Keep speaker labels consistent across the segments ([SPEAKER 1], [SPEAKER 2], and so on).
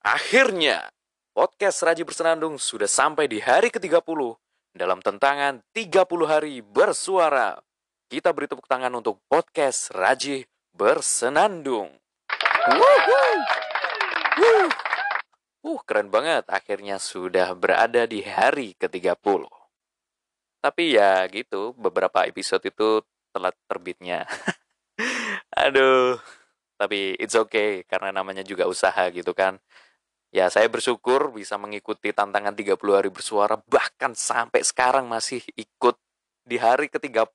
[SPEAKER 1] Akhirnya, podcast Raji Bersenandung sudah sampai di hari ke-30 dalam tentangan 30 hari bersuara. Kita beri tepuk tangan untuk podcast Raji Bersenandung. Uh, keren banget. Akhirnya sudah berada di hari ke-30. Tapi ya gitu, beberapa episode itu telat terbitnya. Aduh, tapi it's okay karena namanya juga usaha gitu kan. Ya, saya bersyukur bisa mengikuti tantangan 30 hari bersuara, bahkan sampai sekarang masih ikut di hari ke-30,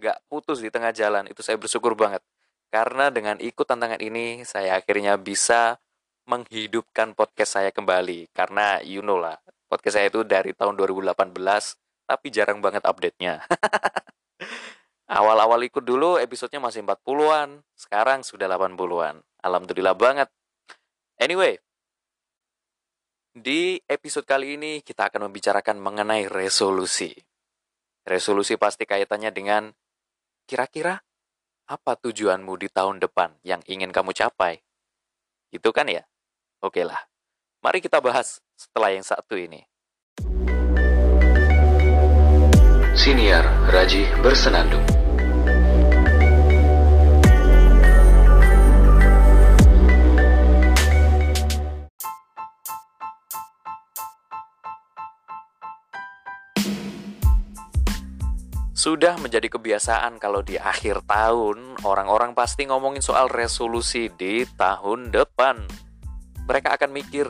[SPEAKER 1] nggak putus di tengah jalan. Itu saya bersyukur banget. Karena dengan ikut tantangan ini, saya akhirnya bisa menghidupkan podcast saya kembali. Karena you know lah, podcast saya itu dari tahun 2018, tapi jarang banget update-nya. Awal-awal ikut dulu episodenya masih 40-an, sekarang sudah 80-an. Alhamdulillah banget. Anyway, di episode kali ini kita akan membicarakan mengenai resolusi. Resolusi pasti kaitannya dengan kira-kira apa tujuanmu di tahun depan yang ingin kamu capai. Itu kan ya? Oke lah. Mari kita bahas setelah yang satu ini.
[SPEAKER 2] Siniar Raji Bersenandung.
[SPEAKER 1] Sudah menjadi kebiasaan kalau di akhir tahun orang-orang pasti ngomongin soal resolusi di tahun depan. Mereka akan mikir,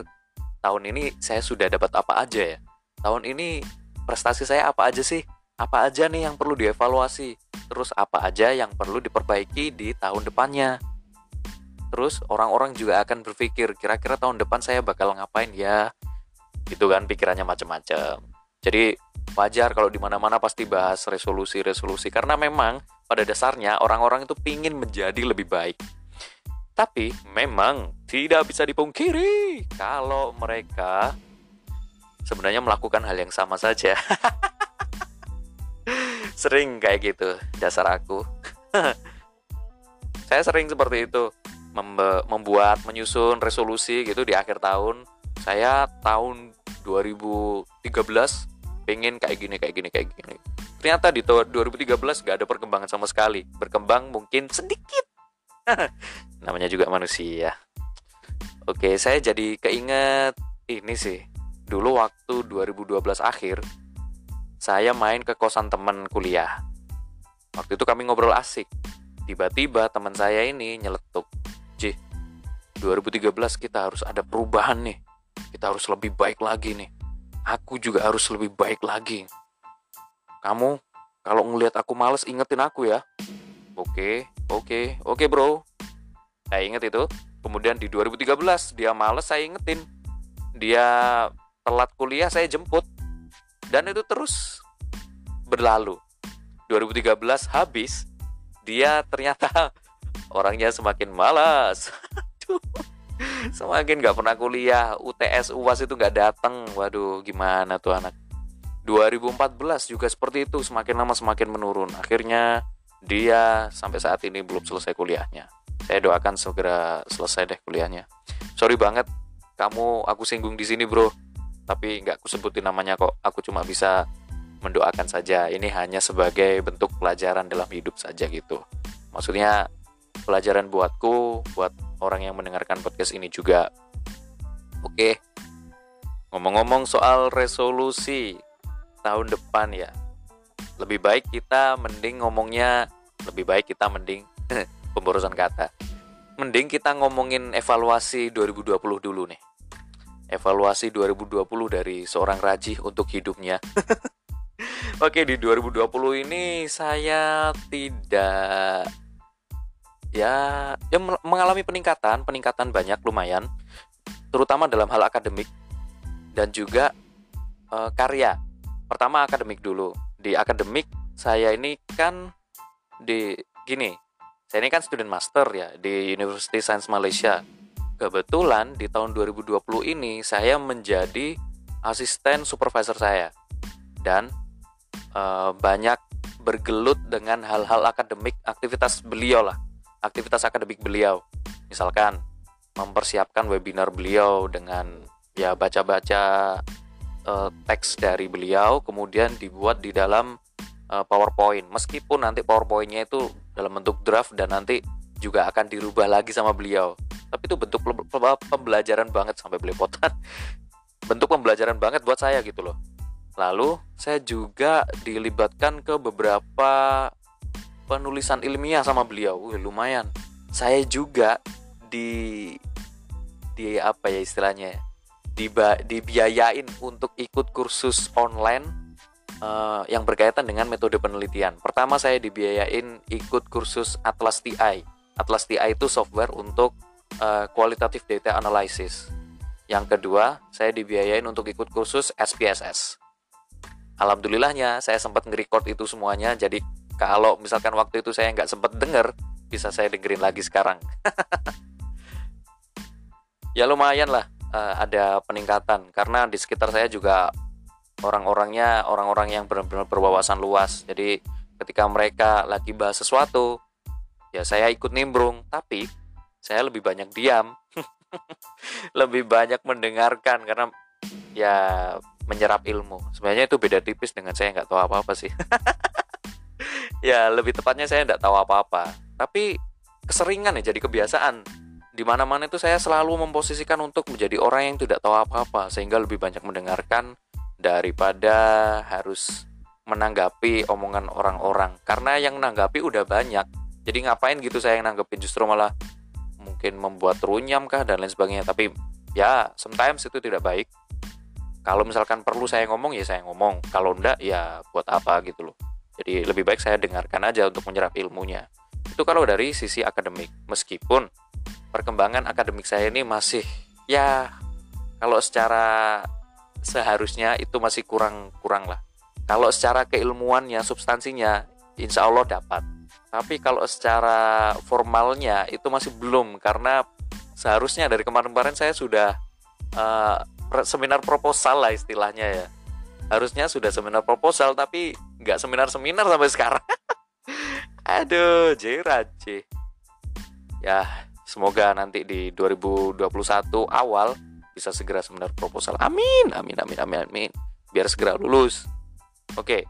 [SPEAKER 1] tahun ini saya sudah dapat apa aja ya? Tahun ini prestasi saya apa aja sih? Apa aja nih yang perlu dievaluasi? Terus apa aja yang perlu diperbaiki di tahun depannya? Terus orang-orang juga akan berpikir, kira-kira tahun depan saya bakal ngapain ya? Itu kan pikirannya macam-macam. Jadi wajar kalau di mana-mana pasti bahas resolusi-resolusi karena memang pada dasarnya orang-orang itu pingin menjadi lebih baik. Tapi memang tidak bisa dipungkiri kalau mereka sebenarnya melakukan hal yang sama saja. sering kayak gitu dasar aku. Saya sering seperti itu membuat menyusun resolusi gitu di akhir tahun. Saya tahun 2013 pengen kayak gini kayak gini kayak gini. Ternyata di tahun 2013 gak ada perkembangan sama sekali. Berkembang mungkin sedikit. Namanya juga manusia. Oke saya jadi keinget ini sih. Dulu waktu 2012 akhir saya main ke kosan teman kuliah. Waktu itu kami ngobrol asik. Tiba-tiba teman saya ini nyeletuk. J 2013 kita harus ada perubahan nih. Kita harus lebih baik lagi nih aku juga harus lebih baik lagi. Kamu kalau ngelihat aku males ingetin aku ya. Oke, oke, oke bro. Saya inget itu. Kemudian di 2013 dia males saya ingetin. Dia telat kuliah saya jemput. Dan itu terus berlalu. 2013 habis, dia ternyata orangnya semakin malas. semakin nggak pernah kuliah. UTS UAS itu nggak datang waduh gimana tuh anak? 2014 juga seperti itu. Semakin lama semakin menurun. Akhirnya dia sampai saat ini belum selesai kuliahnya. Saya doakan segera selesai deh kuliahnya. Sorry banget kamu aku singgung di sini bro. Tapi nggak aku sebutin namanya kok. Aku cuma bisa mendoakan saja. Ini hanya sebagai bentuk pelajaran dalam hidup saja gitu. Maksudnya pelajaran buatku buat orang yang mendengarkan podcast ini juga. Oke. Ngomong-ngomong soal resolusi tahun depan ya. Lebih baik kita mending ngomongnya lebih baik kita mending pemborosan kata. Mending kita ngomongin evaluasi 2020 dulu nih. Evaluasi 2020 dari seorang Raji untuk hidupnya. Oke, di 2020 ini saya tidak ya ya mengalami peningkatan peningkatan banyak lumayan. Terutama dalam hal akademik dan juga e, karya. Pertama akademik dulu. Di akademik saya ini kan di gini saya ini kan student master ya di University Science Malaysia. Kebetulan di tahun 2020 ini saya menjadi asisten supervisor saya. Dan e, banyak bergelut dengan hal-hal akademik aktivitas beliau lah aktivitas akademik beliau. Misalkan mempersiapkan webinar beliau dengan ya baca-baca uh, teks dari beliau kemudian dibuat di dalam uh, PowerPoint. Meskipun nanti PowerPointnya itu dalam bentuk draft dan nanti juga akan dirubah lagi sama beliau. Tapi itu bentuk pembelajaran banget sampai belepotan. Bentuk pembelajaran banget buat saya gitu loh. Lalu saya juga dilibatkan ke beberapa penulisan ilmiah sama beliau Wih, lumayan saya juga di di apa ya istilahnya diba, dibiayain untuk ikut kursus online uh, yang berkaitan dengan metode penelitian. Pertama saya dibiayain ikut kursus Atlas TI. Atlas TI itu software untuk uh, data analysis. Yang kedua, saya dibiayain untuk ikut kursus SPSS. Alhamdulillahnya saya sempat nge-record itu semuanya. Jadi kalau misalkan waktu itu saya nggak sempat denger, bisa saya dengerin lagi sekarang. ya lumayan lah uh, ada peningkatan. Karena di sekitar saya juga orang-orangnya orang-orang yang benar-benar berwawasan luas. Jadi ketika mereka lagi bahas sesuatu ya saya ikut nimbrung. Tapi saya lebih banyak diam. Lebih banyak mendengarkan karena ya menyerap ilmu. Sebenarnya itu beda tipis dengan saya nggak tahu apa-apa sih ya lebih tepatnya saya nggak tahu apa-apa. Tapi keseringan ya jadi kebiasaan. Di mana-mana itu saya selalu memposisikan untuk menjadi orang yang tidak tahu apa-apa sehingga lebih banyak mendengarkan daripada harus menanggapi omongan orang-orang. Karena yang menanggapi udah banyak jadi ngapain gitu saya yang nanggepin? Justru malah mungkin membuat runyam kah dan lain sebagainya. Tapi ya sometimes itu tidak baik. Kalau misalkan perlu saya ngomong ya saya ngomong. Kalau enggak ya buat apa gitu loh jadi lebih baik saya dengarkan aja untuk menyerap ilmunya. Itu kalau dari sisi akademik. Meskipun perkembangan akademik saya ini masih ya kalau secara seharusnya itu masih kurang kurang lah. Kalau secara keilmuannya substansinya insya Allah dapat. Tapi kalau secara formalnya itu masih belum. Karena seharusnya dari kemarin-kemarin saya sudah uh, seminar proposal lah istilahnya ya harusnya sudah seminar proposal tapi nggak seminar-seminar sampai sekarang aduh jeraje ya Semoga nanti di 2021 awal bisa segera seminar proposal. Amin, amin, amin, amin, amin. Biar segera lulus. Oke,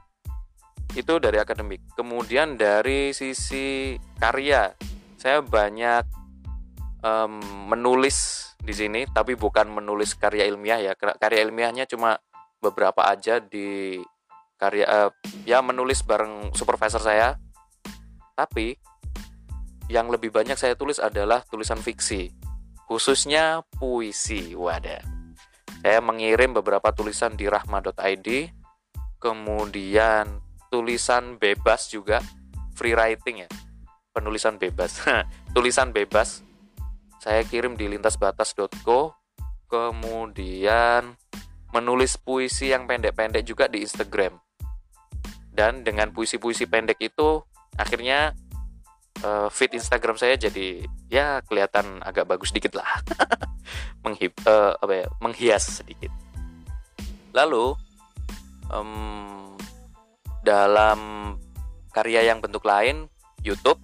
[SPEAKER 1] itu dari akademik. Kemudian dari sisi karya, saya banyak um, menulis di sini, tapi bukan menulis karya ilmiah ya. Karya ilmiahnya cuma beberapa aja di karya uh, ya menulis bareng supervisor saya. Tapi yang lebih banyak saya tulis adalah tulisan fiksi, khususnya puisi. Wadah. Saya mengirim beberapa tulisan di rahma.id, kemudian tulisan bebas juga, free writing ya, penulisan bebas, tulisan bebas. Saya kirim di lintasbatas.co, kemudian menulis puisi yang pendek-pendek juga di Instagram. Dan dengan puisi-puisi pendek itu akhirnya uh, feed Instagram saya jadi ya kelihatan agak bagus sedikit lah. Uh, apa ya, menghias sedikit. Lalu um, dalam karya yang bentuk lain YouTube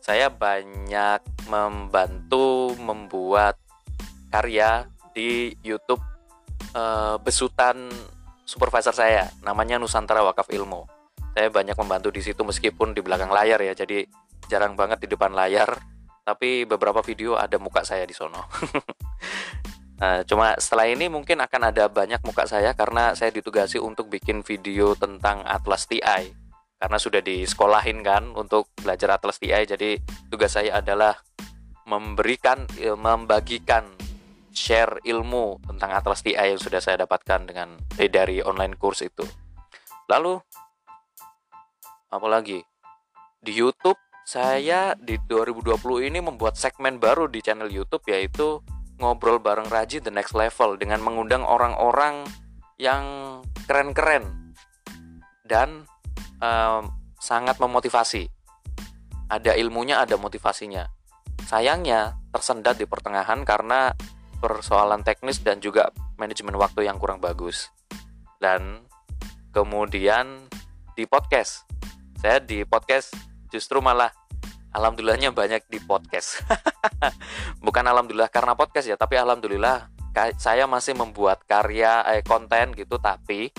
[SPEAKER 1] saya banyak membantu membuat karya di YouTube uh, besutan supervisor saya namanya Nusantara Wakaf Ilmu. Saya banyak membantu di situ meskipun di belakang layar ya jadi jarang banget di depan layar tapi beberapa video ada muka saya di sono. Nah, cuma setelah ini mungkin akan ada banyak muka saya karena saya ditugasi untuk bikin video tentang Atlas TI karena sudah disekolahin kan untuk belajar Atlas TI jadi tugas saya adalah memberikan ya, membagikan share ilmu tentang Atlas TI yang sudah saya dapatkan dengan eh, dari online course itu lalu apalagi di YouTube saya di 2020 ini membuat segmen baru di channel YouTube yaitu ngobrol bareng Raji the next level dengan mengundang orang-orang yang keren-keren dan um, sangat memotivasi. Ada ilmunya, ada motivasinya. Sayangnya tersendat di pertengahan karena persoalan teknis dan juga manajemen waktu yang kurang bagus. Dan kemudian di podcast, saya di podcast justru malah alhamdulillahnya banyak di podcast. Bukan alhamdulillah karena podcast ya, tapi alhamdulillah saya masih membuat karya eh, konten gitu tapi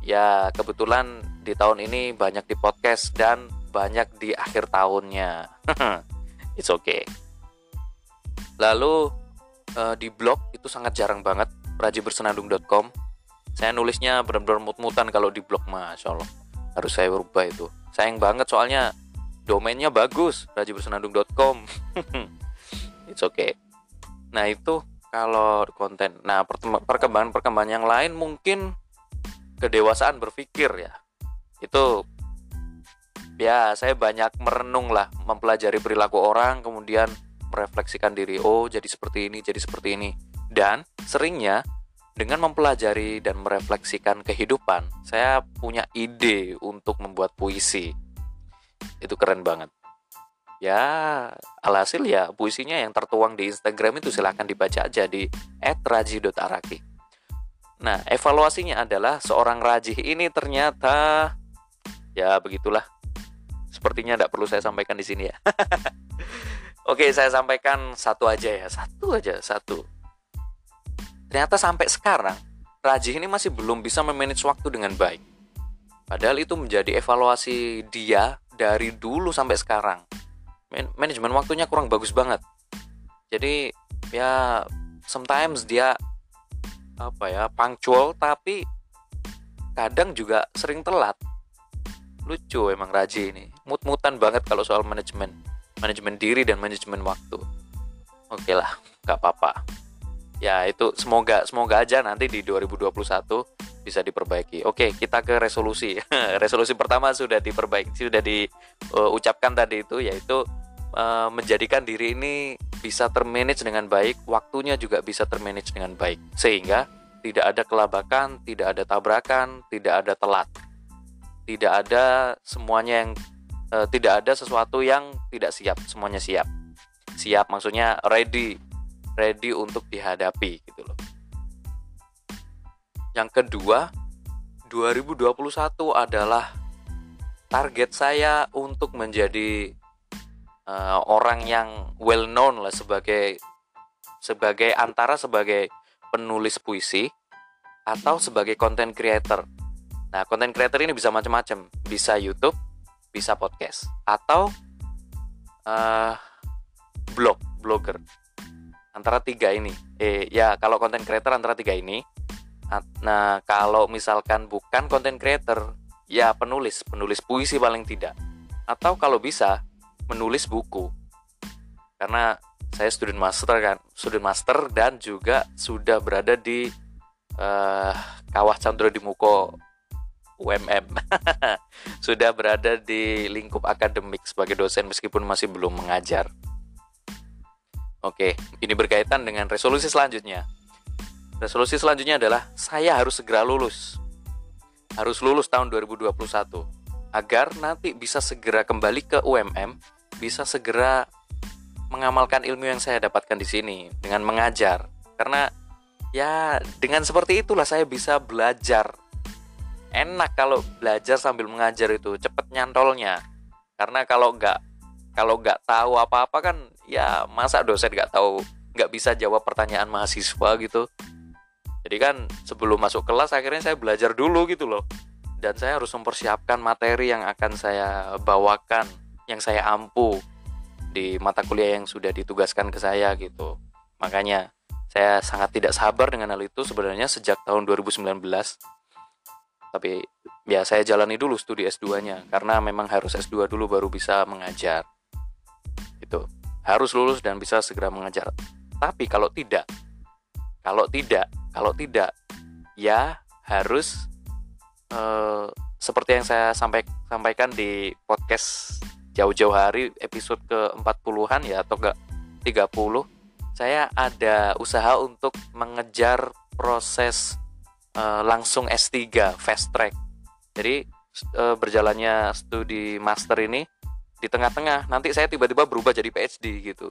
[SPEAKER 1] ya kebetulan di tahun ini banyak di podcast dan banyak di akhir tahunnya. It's okay. Lalu uh, di blog itu sangat jarang banget rajibersenandung.com. Saya nulisnya benar-benar mut-mutan kalau di blog, masya Allah. Harus saya berubah itu. Sayang banget soalnya domainnya bagus rajibersenandung.com. It's okay. Nah itu kalau konten. Nah perkembangan-perkembangan yang lain mungkin kedewasaan berpikir ya. Itu ya saya banyak merenung lah, mempelajari perilaku orang, kemudian merefleksikan diri, oh jadi seperti ini, jadi seperti ini. Dan seringnya dengan mempelajari dan merefleksikan kehidupan, saya punya ide untuk membuat puisi. Itu keren banget. Ya, alhasil ya puisinya yang tertuang di Instagram itu silahkan dibaca aja di @raji.araki. Nah, evaluasinya adalah seorang rajih ini ternyata ya begitulah. Sepertinya tidak perlu saya sampaikan di sini ya. Oke, saya sampaikan satu aja ya, satu aja, satu. Ternyata sampai sekarang, Rajih ini masih belum bisa memanage waktu dengan baik. Padahal itu menjadi evaluasi dia dari dulu sampai sekarang. Man manajemen waktunya kurang bagus banget. Jadi ya sometimes dia apa ya punctual tapi kadang juga sering telat. Lucu emang Raji ini, mut-mutan banget kalau soal manajemen manajemen diri dan manajemen waktu. Oke lah nggak apa-apa. Ya itu semoga semoga aja nanti di 2021 bisa diperbaiki. Oke kita ke resolusi. Resolusi pertama sudah diperbaiki sudah diucapkan uh, tadi itu yaitu uh, menjadikan diri ini bisa termanage dengan baik waktunya juga bisa termanage dengan baik. Sehingga tidak ada kelabakan tidak ada tabrakan tidak ada telat. Tidak ada semuanya yang e, tidak ada sesuatu yang tidak siap semuanya siap. Siap maksudnya ready ready untuk dihadapi gitu loh. Yang kedua 2021 adalah target saya untuk menjadi uh, orang yang well known lah sebagai sebagai antara sebagai penulis puisi atau sebagai content creator. Nah, content creator ini bisa macam-macam, bisa YouTube, bisa podcast atau uh, blog blogger. Antara tiga ini. Eh ya kalau konten creator antara tiga ini. Nah kalau misalkan bukan konten creator ya penulis. Penulis puisi paling tidak. Atau kalau bisa menulis buku. Karena saya student master kan student master dan juga sudah berada di uh, Kawah di Muko UMM sudah berada di lingkup akademik sebagai dosen meskipun masih belum mengajar. Oke, ini berkaitan dengan resolusi selanjutnya. Resolusi selanjutnya adalah saya harus segera lulus. Harus lulus tahun 2021 agar nanti bisa segera kembali ke UMM, bisa segera mengamalkan ilmu yang saya dapatkan di sini dengan mengajar. Karena ya dengan seperti itulah saya bisa belajar enak kalau belajar sambil mengajar itu cepet nyantolnya. Karena kalau nggak kalau nggak tahu apa-apa kan ya masa dosen nggak tahu nggak bisa jawab pertanyaan mahasiswa gitu. Jadi kan sebelum masuk kelas akhirnya saya belajar dulu gitu loh. Dan saya harus mempersiapkan materi yang akan saya bawakan yang saya ampu di mata kuliah yang sudah ditugaskan ke saya gitu. Makanya saya sangat tidak sabar dengan hal itu sebenarnya sejak tahun 2019 tapi ya saya jalani dulu studi S2-nya karena memang harus S2 dulu baru bisa mengajar. Itu. Harus lulus dan bisa segera mengajar. Tapi kalau tidak kalau tidak, kalau tidak ya harus eh, seperti yang saya sampai, sampaikan di podcast jauh-jauh hari episode ke-40-an ya atau ke 30 saya ada usaha untuk mengejar proses uh, langsung S3 fast track. Jadi uh, berjalannya studi master ini di tengah-tengah nanti saya tiba-tiba berubah jadi PhD gitu.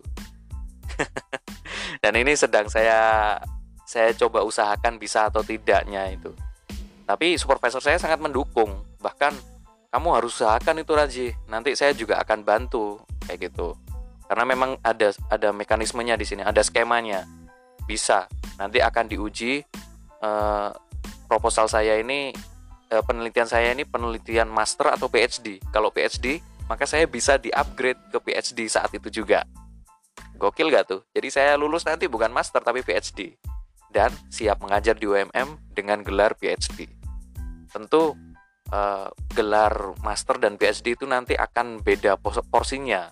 [SPEAKER 1] Dan ini sedang saya saya coba usahakan bisa atau tidaknya itu. Tapi supervisor saya sangat mendukung. Bahkan kamu harus usahakan itu Raji. Nanti saya juga akan bantu kayak gitu karena memang ada ada mekanismenya di sini ada skemanya bisa nanti akan diuji eh, proposal saya ini eh, penelitian saya ini penelitian master atau PhD kalau PhD maka saya bisa di upgrade ke PhD saat itu juga. Gokil gak tuh? Jadi saya lulus nanti bukan master tapi PhD dan siap mengajar di UMM dengan gelar PhD tentu eh, gelar master dan PhD itu nanti akan beda porsinya.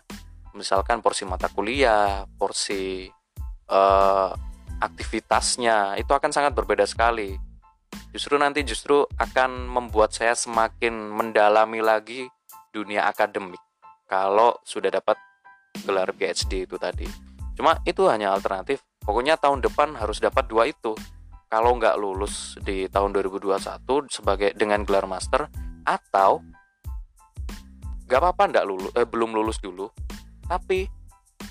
[SPEAKER 1] Misalkan porsi mata kuliah porsi eh, aktivitasnya itu akan sangat berbeda sekali justru nanti justru akan membuat saya semakin mendalami lagi dunia akademik. Kalau sudah dapat gelar PhD itu tadi. Cuma itu hanya alternatif. Pokoknya tahun depan harus dapat dua itu. Kalau nggak lulus di tahun 2021 sebagai dengan gelar master atau nggak apa-apa nggak lulus eh, belum lulus dulu tapi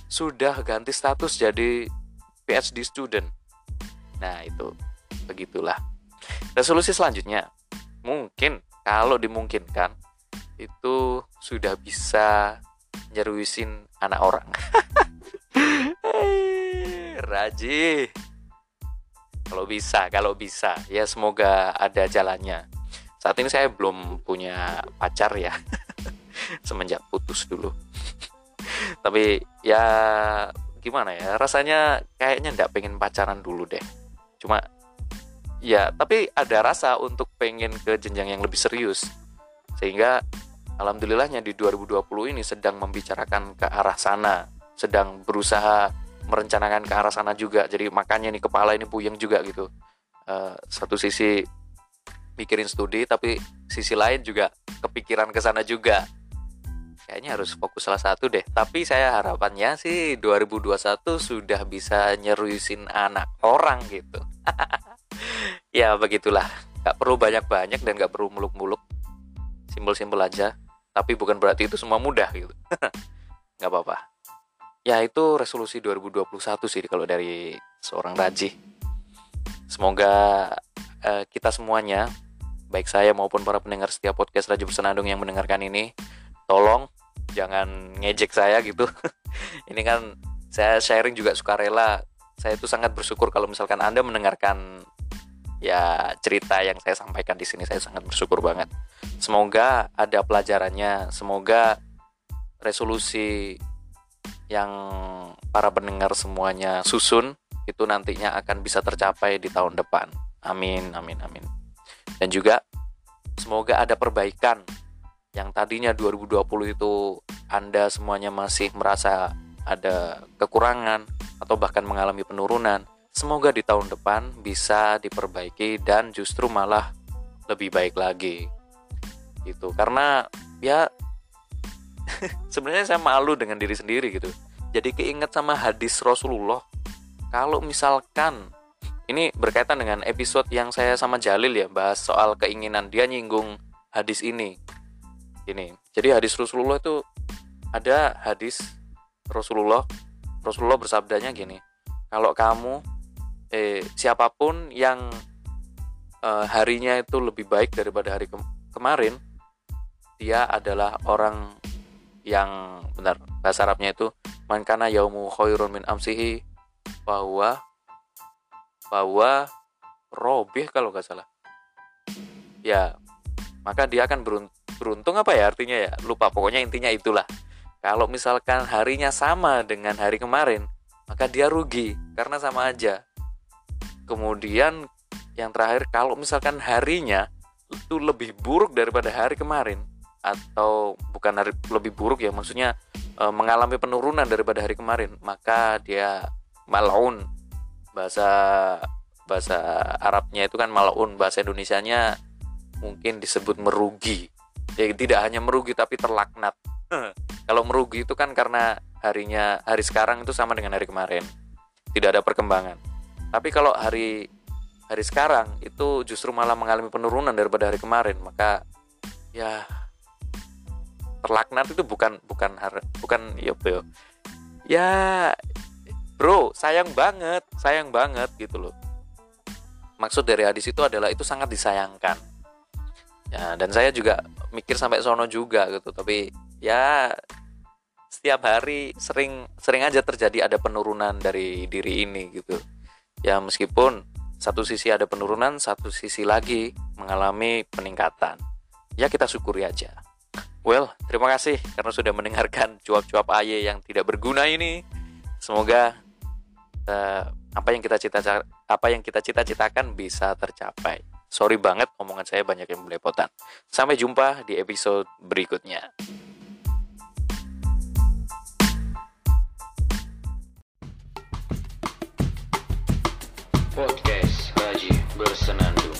[SPEAKER 1] sudah ganti status jadi PhD student. Nah itu. Begitulah resolusi selanjutnya mungkin kalau dimungkinkan itu sudah bisa nyeruisin anak orang. Raji. Kalau bisa kalau bisa. Ya semoga ada jalannya. Saat ini saya belum punya pacar ya. Semenjak putus dulu. Tapi ya gimana ya? Rasanya kayaknya nggak pengen pacaran dulu deh. Cuma ya tapi ada rasa untuk pengen ke jenjang yang lebih serius. Sehingga alhamdulillahnya di 2020 ini sedang membicarakan ke arah sana. Sedang berusaha merencanakan ke arah sana juga. Jadi makanya nih kepala ini puyeng juga gitu. Eh, satu sisi mikirin studi tapi sisi lain juga kepikiran ke sana juga. Kayaknya harus fokus salah satu deh. Tapi saya harapannya sih 2021 sudah bisa nyeruisin anak orang gitu ya begitulah. Nggak perlu banyak-banyak dan nggak perlu muluk-muluk. Simpel-simpel aja. Tapi bukan berarti itu semua mudah gitu. Nggak apa-apa. Ya itu resolusi 2021 sih kalau dari seorang Raji. Semoga eh, kita semuanya baik saya maupun para pendengar setiap podcast Raji Bersenandung yang mendengarkan ini tolong jangan ngejek saya gitu. Ini kan saya sharing juga sukarela saya itu sangat bersyukur kalau misalkan anda mendengarkan ya cerita yang saya sampaikan di sini saya sangat bersyukur banget. Semoga ada pelajarannya semoga resolusi yang para pendengar semuanya susun itu nantinya akan bisa tercapai di tahun depan. Amin amin amin. Dan juga semoga ada perbaikan. Yang tadinya 2020 itu Anda semuanya masih merasa ada kekurangan atau bahkan mengalami penurunan, semoga di tahun depan bisa diperbaiki dan justru malah lebih baik lagi. Gitu. Karena ya sebenarnya saya malu dengan diri sendiri gitu. Jadi keinget sama hadis Rasulullah. Kalau misalkan ini berkaitan dengan episode yang saya sama Jalil ya bahas soal keinginan dia nyinggung hadis ini Gini, jadi hadis Rasulullah itu ada hadis Rasulullah Rasulullah bersabdanya gini, kalau kamu eh siapa pun yang eh, harinya itu lebih baik daripada hari ke kemarin, dia adalah orang yang benar bahasa Arabnya itu man kana yaumu khairun min amsihi bahwa bahwa robih kalau nggak salah. Ya maka dia akan beruntung apa ya artinya ya? Lupa pokoknya intinya itulah. Kalau misalkan harinya sama dengan hari kemarin maka dia rugi karena sama aja kemudian yang terakhir kalau misalkan harinya itu lebih buruk daripada hari kemarin atau bukan hari lebih buruk ya maksudnya e, mengalami penurunan daripada hari kemarin maka dia malaun. Bahasa bahasa Arabnya itu kan malaun bahasa Indonesianya mungkin disebut merugi. Ya tidak hanya merugi tapi terlaknat. Kalau merugi itu kan karena harinya hari sekarang itu sama dengan hari kemarin. Tidak ada perkembangan tapi kalau hari hari sekarang itu justru malah mengalami penurunan daripada hari kemarin. Maka ya terlaknat itu bukan bukan har, bukan ya bro. Ya bro sayang banget sayang banget gitu loh. Maksud dari hadis itu adalah itu sangat disayangkan. Ya dan saya juga mikir sampai sono juga gitu. Tapi ya setiap hari sering sering aja terjadi ada penurunan dari diri ini gitu ya meskipun satu sisi ada penurunan satu sisi lagi mengalami peningkatan. Ya kita syukuri aja. Well terima kasih karena sudah mendengarkan cuap-cuap aye yang tidak berguna ini. Semoga uh, apa yang kita cita apa yang kita cita-citakan bisa tercapai. Sorry banget omongan saya banyak yang belepotan. Sampai jumpa di episode berikutnya
[SPEAKER 2] listening to